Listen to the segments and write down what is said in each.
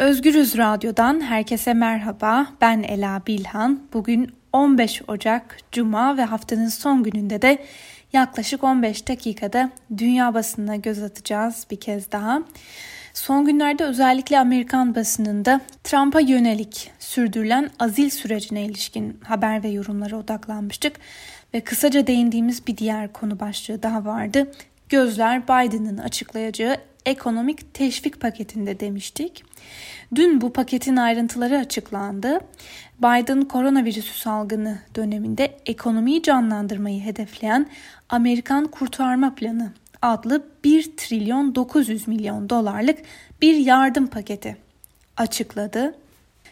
Özgürüz Radyo'dan herkese merhaba. Ben Ela Bilhan. Bugün 15 Ocak Cuma ve haftanın son gününde de yaklaşık 15 dakikada dünya basınına göz atacağız bir kez daha. Son günlerde özellikle Amerikan basınında Trump'a yönelik sürdürülen azil sürecine ilişkin haber ve yorumlara odaklanmıştık ve kısaca değindiğimiz bir diğer konu başlığı daha vardı. Gözler Biden'ın açıklayacağı ekonomik teşvik paketinde demiştik. Dün bu paketin ayrıntıları açıklandı. Biden koronavirüsü salgını döneminde ekonomiyi canlandırmayı hedefleyen Amerikan Kurtarma Planı adlı 1 trilyon 900 milyon dolarlık bir yardım paketi açıkladı.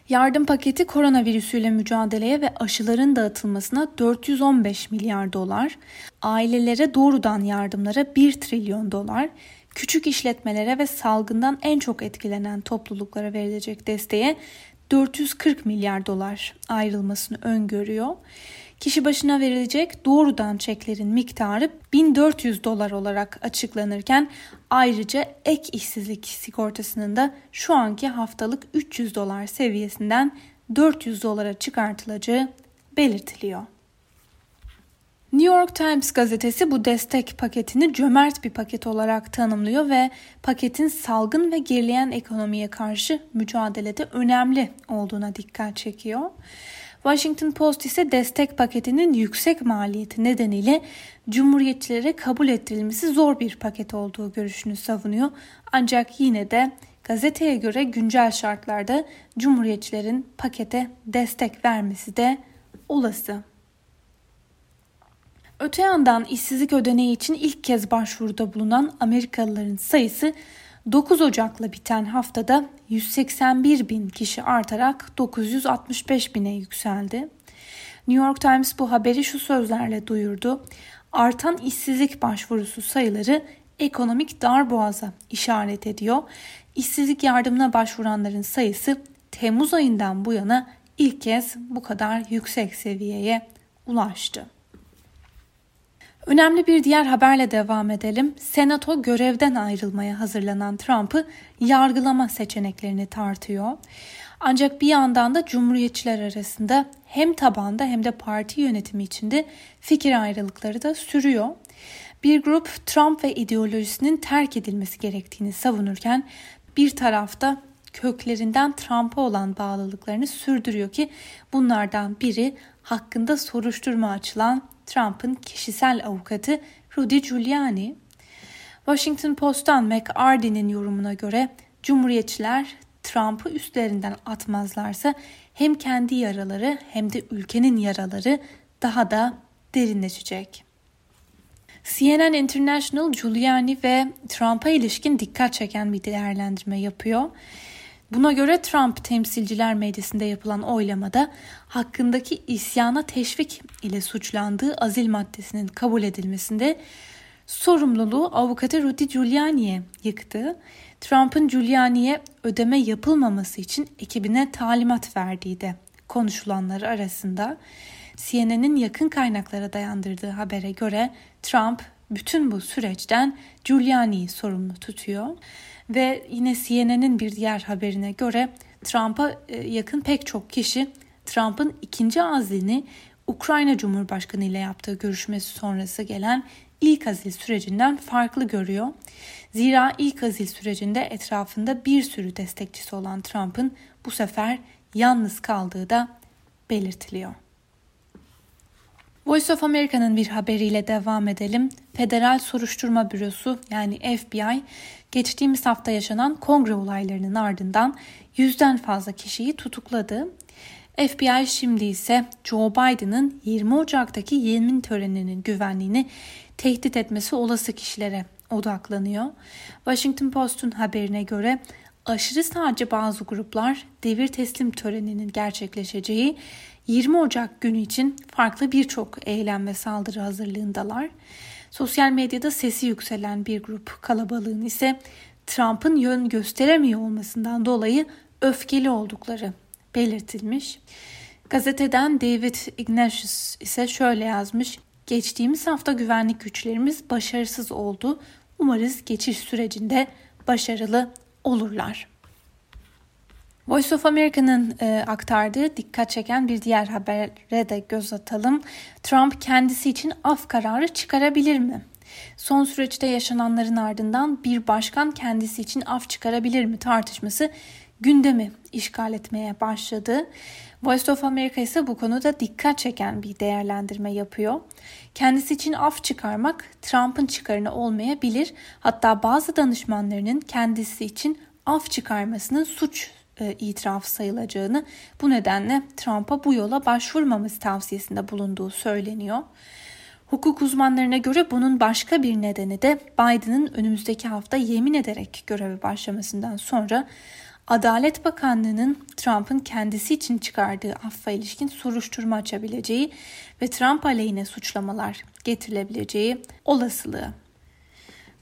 Yardım paketi koronavirüsüyle mücadeleye ve aşıların dağıtılmasına 415 milyar dolar, ailelere doğrudan yardımlara 1 trilyon dolar, küçük işletmelere ve salgından en çok etkilenen topluluklara verilecek desteğe 440 milyar dolar ayrılmasını öngörüyor. Kişi başına verilecek doğrudan çeklerin miktarı 1400 dolar olarak açıklanırken ayrıca ek işsizlik sigortasının da şu anki haftalık 300 dolar seviyesinden 400 dolara çıkartılacağı belirtiliyor. New York Times gazetesi bu destek paketini cömert bir paket olarak tanımlıyor ve paketin salgın ve gerileyen ekonomiye karşı mücadelede önemli olduğuna dikkat çekiyor. Washington Post ise destek paketinin yüksek maliyeti nedeniyle cumhuriyetçilere kabul ettirilmesi zor bir paket olduğu görüşünü savunuyor. Ancak yine de gazeteye göre güncel şartlarda cumhuriyetçilerin pakete destek vermesi de olası. Öte yandan işsizlik ödeneği için ilk kez başvuruda bulunan Amerikalıların sayısı 9 Ocak'la biten haftada 181 bin kişi artarak 965 bine yükseldi. New York Times bu haberi şu sözlerle duyurdu. Artan işsizlik başvurusu sayıları ekonomik darboğaza işaret ediyor. İşsizlik yardımına başvuranların sayısı Temmuz ayından bu yana ilk kez bu kadar yüksek seviyeye ulaştı. Önemli bir diğer haberle devam edelim. Senato görevden ayrılmaya hazırlanan Trump'ı yargılama seçeneklerini tartıyor. Ancak bir yandan da cumhuriyetçiler arasında hem tabanda hem de parti yönetimi içinde fikir ayrılıkları da sürüyor. Bir grup Trump ve ideolojisinin terk edilmesi gerektiğini savunurken bir tarafta köklerinden Trump'a olan bağlılıklarını sürdürüyor ki bunlardan biri hakkında soruşturma açılan Trump'ın kişisel avukatı Rudy Giuliani. Washington Post'tan McArty'nin yorumuna göre Cumhuriyetçiler Trump'ı üstlerinden atmazlarsa hem kendi yaraları hem de ülkenin yaraları daha da derinleşecek. CNN International Giuliani ve Trump'a ilişkin dikkat çeken bir değerlendirme yapıyor. Buna göre Trump temsilciler meclisinde yapılan oylamada hakkındaki isyana teşvik ile suçlandığı azil maddesinin kabul edilmesinde sorumluluğu avukatı Rudy Giuliani'ye yıktı. Trump'ın Giuliani'ye ödeme yapılmaması için ekibine talimat verdiği de konuşulanlar arasında. CNN'in yakın kaynaklara dayandırdığı habere göre Trump bütün bu süreçten Giuliani'yi sorumlu tutuyor. Ve yine CNN'in bir diğer haberine göre Trump'a e, yakın pek çok kişi Trump'ın ikinci azlini Ukrayna Cumhurbaşkanı ile yaptığı görüşmesi sonrası gelen ilk azil sürecinden farklı görüyor. Zira ilk azil sürecinde etrafında bir sürü destekçisi olan Trump'ın bu sefer yalnız kaldığı da belirtiliyor. Voice of America'nın bir haberiyle devam edelim. Federal Soruşturma Bürosu yani FBI geçtiğimiz hafta yaşanan kongre olaylarının ardından yüzden fazla kişiyi tutukladı. FBI şimdi ise Joe Biden'ın 20 Ocak'taki yemin töreninin güvenliğini tehdit etmesi olası kişilere odaklanıyor. Washington Post'un haberine göre aşırı sağcı bazı gruplar devir teslim töreninin gerçekleşeceği 20 Ocak günü için farklı birçok eylem ve saldırı hazırlığındalar. Sosyal medyada sesi yükselen bir grup kalabalığın ise Trump'ın yön gösteremiyor olmasından dolayı öfkeli oldukları belirtilmiş. Gazeteden David Ignatius ise şöyle yazmış. Geçtiğimiz hafta güvenlik güçlerimiz başarısız oldu. Umarız geçiş sürecinde başarılı olurlar. Voice of America'nın e, aktardığı dikkat çeken bir diğer habere de göz atalım. Trump kendisi için af kararı çıkarabilir mi? Son süreçte yaşananların ardından bir başkan kendisi için af çıkarabilir mi tartışması gündemi işgal etmeye başladı. Voice of America ise bu konuda dikkat çeken bir değerlendirme yapıyor. Kendisi için af çıkarmak Trump'ın çıkarına olmayabilir. Hatta bazı danışmanlarının kendisi için af çıkarmasının suç e, itiraf sayılacağını bu nedenle Trump'a bu yola başvurmaması tavsiyesinde bulunduğu söyleniyor. Hukuk uzmanlarına göre bunun başka bir nedeni de Biden'ın önümüzdeki hafta yemin ederek göreve başlamasından sonra Adalet Bakanlığı'nın Trump'ın kendisi için çıkardığı affa ilişkin soruşturma açabileceği ve Trump aleyhine suçlamalar getirilebileceği olasılığı.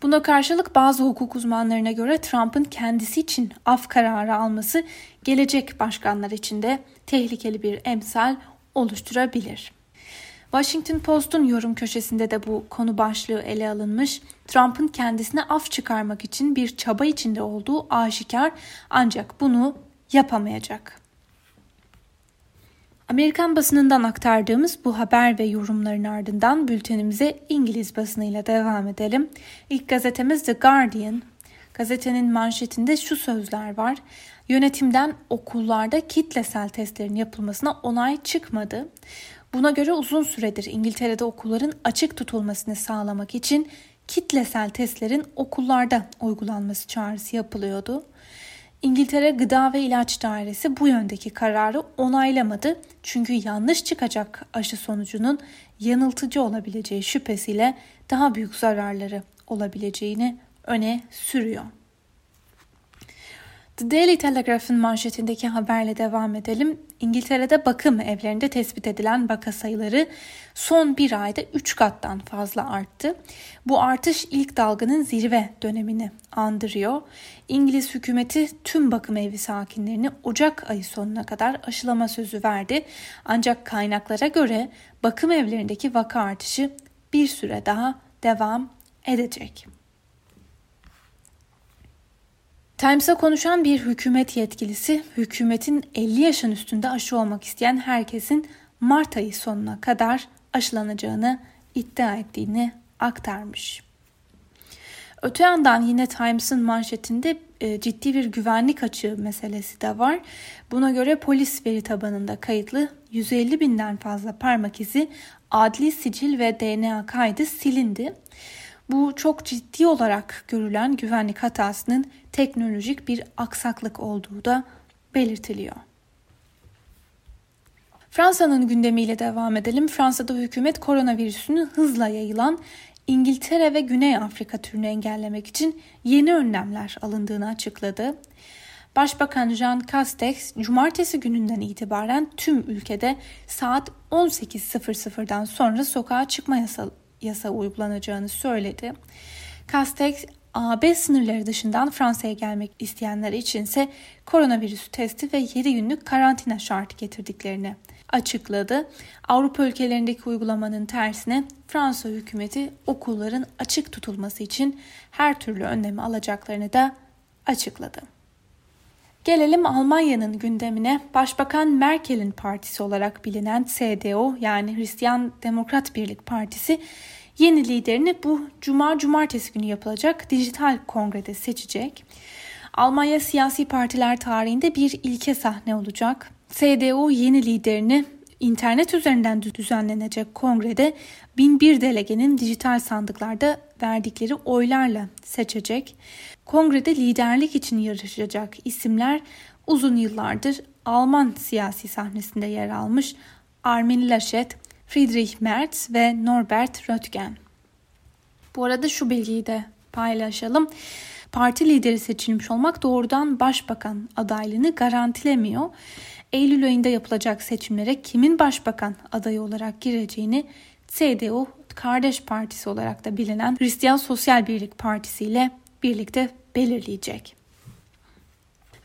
Buna karşılık bazı hukuk uzmanlarına göre Trump'ın kendisi için af kararı alması gelecek başkanlar için de tehlikeli bir emsal oluşturabilir. Washington Post'un yorum köşesinde de bu konu başlığı ele alınmış. Trump'ın kendisine af çıkarmak için bir çaba içinde olduğu aşikar ancak bunu yapamayacak. Amerikan basınından aktardığımız bu haber ve yorumların ardından bültenimize İngiliz basınıyla devam edelim. İlk gazetemiz The Guardian. Gazetenin manşetinde şu sözler var. Yönetimden okullarda kitlesel testlerin yapılmasına onay çıkmadı. Buna göre uzun süredir İngiltere'de okulların açık tutulmasını sağlamak için kitlesel testlerin okullarda uygulanması çağrısı yapılıyordu. İngiltere Gıda ve İlaç Dairesi bu yöndeki kararı onaylamadı çünkü yanlış çıkacak aşı sonucunun yanıltıcı olabileceği şüphesiyle daha büyük zararları olabileceğini öne sürüyor. The Daily Telegraph'ın manşetindeki haberle devam edelim. İngiltere'de bakım evlerinde tespit edilen vaka sayıları son bir ayda 3 kattan fazla arttı. Bu artış ilk dalganın zirve dönemini andırıyor. İngiliz hükümeti tüm bakım evi sakinlerini Ocak ayı sonuna kadar aşılama sözü verdi. Ancak kaynaklara göre bakım evlerindeki vaka artışı bir süre daha devam edecek. Times'a konuşan bir hükümet yetkilisi, hükümetin 50 yaşın üstünde aşı olmak isteyen herkesin Mart ayı sonuna kadar aşılanacağını iddia ettiğini aktarmış. Öte yandan yine Times'ın manşetinde e, ciddi bir güvenlik açığı meselesi de var. Buna göre polis veri tabanında kayıtlı 150 binden fazla parmak izi, adli sicil ve DNA kaydı silindi. Bu çok ciddi olarak görülen güvenlik hatasının teknolojik bir aksaklık olduğu da belirtiliyor. Fransa'nın gündemiyle devam edelim. Fransa'da hükümet koronavirüsünün hızla yayılan İngiltere ve Güney Afrika türünü engellemek için yeni önlemler alındığını açıkladı. Başbakan Jean Castex, cumartesi gününden itibaren tüm ülkede saat 18.00'dan sonra sokağa çıkma yasa, yasa uygulanacağını söyledi. Castex, AB sınırları dışından Fransa'ya gelmek isteyenler içinse koronavirüs testi ve 7 günlük karantina şartı getirdiklerini açıkladı. Avrupa ülkelerindeki uygulamanın tersine Fransa hükümeti okulların açık tutulması için her türlü önlemi alacaklarını da açıkladı. Gelelim Almanya'nın gündemine. Başbakan Merkel'in partisi olarak bilinen CDU yani Hristiyan Demokrat Birlik Partisi yeni liderini bu cuma cumartesi günü yapılacak dijital kongrede seçecek. Almanya siyasi partiler tarihinde bir ilke sahne olacak. CDU yeni liderini internet üzerinden düzenlenecek kongrede 1001 delegenin dijital sandıklarda verdikleri oylarla seçecek. Kongrede liderlik için yarışacak isimler uzun yıllardır Alman siyasi sahnesinde yer almış Armin Laschet, Friedrich Merz ve Norbert Röttgen. Bu arada şu bilgiyi de paylaşalım. Parti lideri seçilmiş olmak doğrudan başbakan adaylığını garantilemiyor. Eylül ayında yapılacak seçimlere kimin başbakan adayı olarak gireceğini CDU kardeş partisi olarak da bilinen Hristiyan Sosyal Birlik Partisi ile birlikte belirleyecek.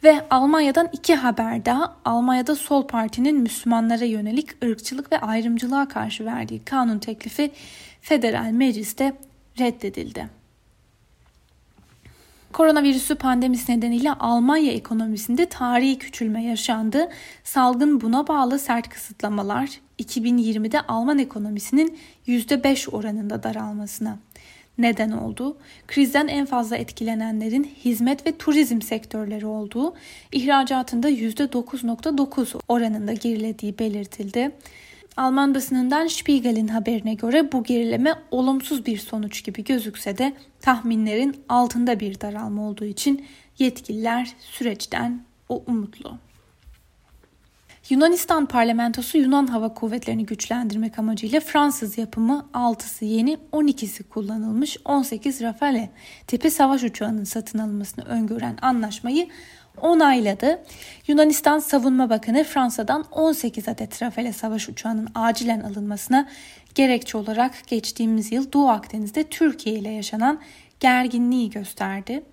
Ve Almanya'dan iki haber daha. Almanya'da Sol Parti'nin Müslümanlara yönelik ırkçılık ve ayrımcılığa karşı verdiği kanun teklifi federal mecliste reddedildi. Koronavirüsü pandemisi nedeniyle Almanya ekonomisinde tarihi küçülme yaşandı. Salgın buna bağlı sert kısıtlamalar 2020'de Alman ekonomisinin %5 oranında daralmasına neden oldu. Krizden en fazla etkilenenlerin hizmet ve turizm sektörleri olduğu, ihracatında %9.9 oranında gerilediği belirtildi. Alman basınından Spiegel'in haberine göre bu gerileme olumsuz bir sonuç gibi gözükse de tahminlerin altında bir daralma olduğu için yetkililer süreçten o umutlu. Yunanistan parlamentosu Yunan Hava Kuvvetleri'ni güçlendirmek amacıyla Fransız yapımı 6'sı yeni 12'si kullanılmış 18 Rafale tipi savaş uçağının satın alınmasını öngören anlaşmayı onayladı. Yunanistan Savunma Bakanı Fransa'dan 18 adet Rafale savaş uçağının acilen alınmasına gerekçe olarak geçtiğimiz yıl Doğu Akdeniz'de Türkiye ile yaşanan gerginliği gösterdi.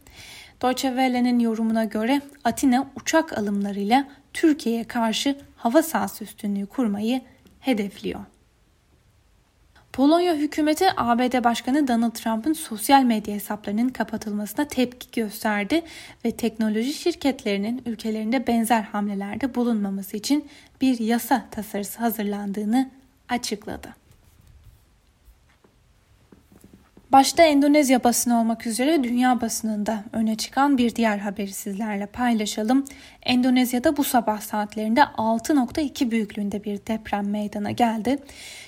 Deutsche Welle'nin yorumuna göre Atina uçak alımlarıyla Türkiye'ye karşı hava sahası üstünlüğü kurmayı hedefliyor. Polonya hükümeti ABD Başkanı Donald Trump'ın sosyal medya hesaplarının kapatılmasına tepki gösterdi ve teknoloji şirketlerinin ülkelerinde benzer hamlelerde bulunmaması için bir yasa tasarısı hazırlandığını açıkladı. Başta Endonezya basını olmak üzere dünya basınında öne çıkan bir diğer haberi sizlerle paylaşalım. Endonezya'da bu sabah saatlerinde 6.2 büyüklüğünde bir deprem meydana geldi.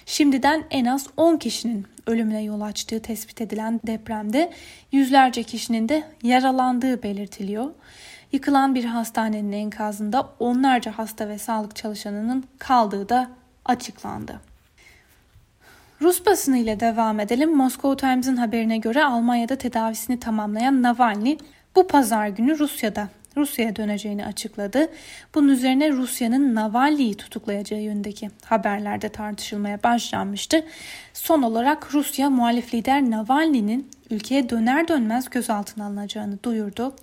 Şimdiden en az 10 kişinin ölümüne yol açtığı tespit edilen depremde yüzlerce kişinin de yaralandığı belirtiliyor. Yıkılan bir hastanenin enkazında onlarca hasta ve sağlık çalışanının kaldığı da açıklandı. Rus basını ile devam edelim. Moscow Times'ın haberine göre Almanya'da tedavisini tamamlayan Navalny bu pazar günü Rusya'da Rusya'ya döneceğini açıkladı. Bunun üzerine Rusya'nın Navalny'yi tutuklayacağı yönündeki haberlerde tartışılmaya başlanmıştı. Son olarak Rusya muhalif lider Navalny'nin ülkeye döner dönmez gözaltına alınacağını duyurdu.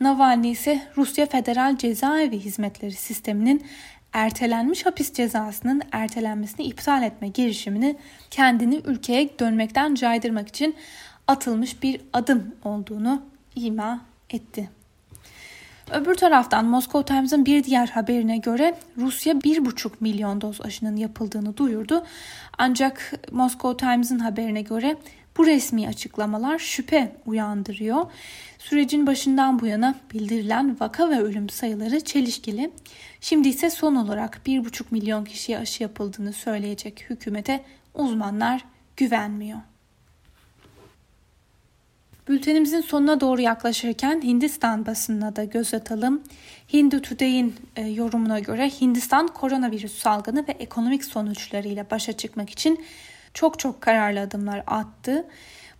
Navalny ise Rusya Federal Cezaevi Hizmetleri Sistemi'nin ertelenmiş hapis cezasının ertelenmesini iptal etme girişimini kendini ülkeye dönmekten caydırmak için atılmış bir adım olduğunu ima etti. Öbür taraftan Moscow Times'ın bir diğer haberine göre Rusya 1,5 milyon doz aşının yapıldığını duyurdu. Ancak Moscow Times'ın haberine göre bu resmi açıklamalar şüphe uyandırıyor. Sürecin başından bu yana bildirilen vaka ve ölüm sayıları çelişkili. Şimdi ise son olarak 1,5 milyon kişiye aşı yapıldığını söyleyecek hükümete uzmanlar güvenmiyor. Bültenimizin sonuna doğru yaklaşırken Hindistan basınına da göz atalım. Hindu Today'in e, yorumuna göre Hindistan koronavirüs salgını ve ekonomik sonuçlarıyla başa çıkmak için çok çok kararlı adımlar attı.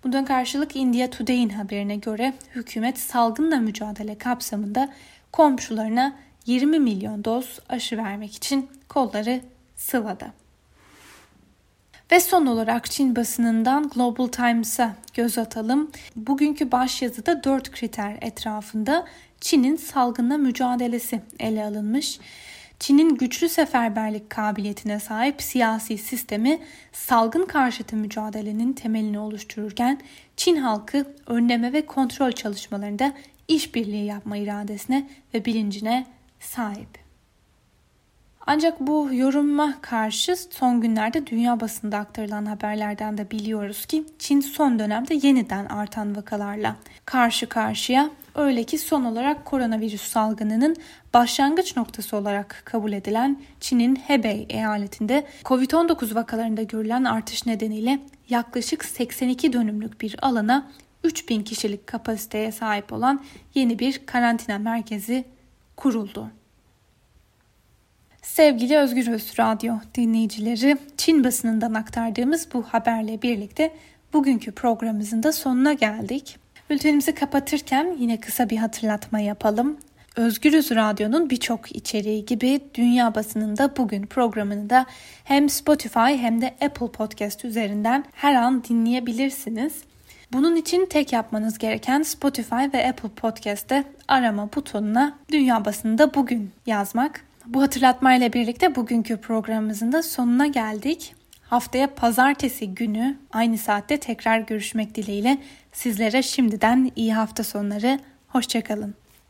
Bundan karşılık India Today'in haberine göre hükümet salgınla mücadele kapsamında komşularına 20 milyon doz aşı vermek için kolları sıvadı. Ve son olarak Çin basınından Global Times'a göz atalım. Bugünkü başyazıda dört kriter etrafında Çin'in salgınla mücadelesi ele alınmış. Çin'in güçlü seferberlik kabiliyetine sahip siyasi sistemi salgın karşıtı mücadelenin temelini oluştururken Çin halkı önleme ve kontrol çalışmalarında işbirliği yapma iradesine ve bilincine sahip. Ancak bu yoruma karşı son günlerde dünya basında aktarılan haberlerden de biliyoruz ki Çin son dönemde yeniden artan vakalarla karşı karşıya. Öyle ki son olarak koronavirüs salgınının başlangıç noktası olarak kabul edilen Çin'in Hebei eyaletinde COVID-19 vakalarında görülen artış nedeniyle yaklaşık 82 dönümlük bir alana 3000 kişilik kapasiteye sahip olan yeni bir karantina merkezi kuruldu. Sevgili Özgür Öz Radyo dinleyicileri, Çin basınından aktardığımız bu haberle birlikte bugünkü programımızın da sonuna geldik. Bültenimizi kapatırken yine kısa bir hatırlatma yapalım. Özgürüz Radyo'nun birçok içeriği gibi Dünya Basınında Bugün programını da hem Spotify hem de Apple Podcast üzerinden her an dinleyebilirsiniz. Bunun için tek yapmanız gereken Spotify ve Apple Podcast'te arama butonuna Dünya Basınında Bugün yazmak. Bu hatırlatmayla birlikte bugünkü programımızın da sonuna geldik. Haftaya pazartesi günü aynı saatte tekrar görüşmek dileğiyle sizlere şimdiden iyi hafta sonları. Hoşçakalın.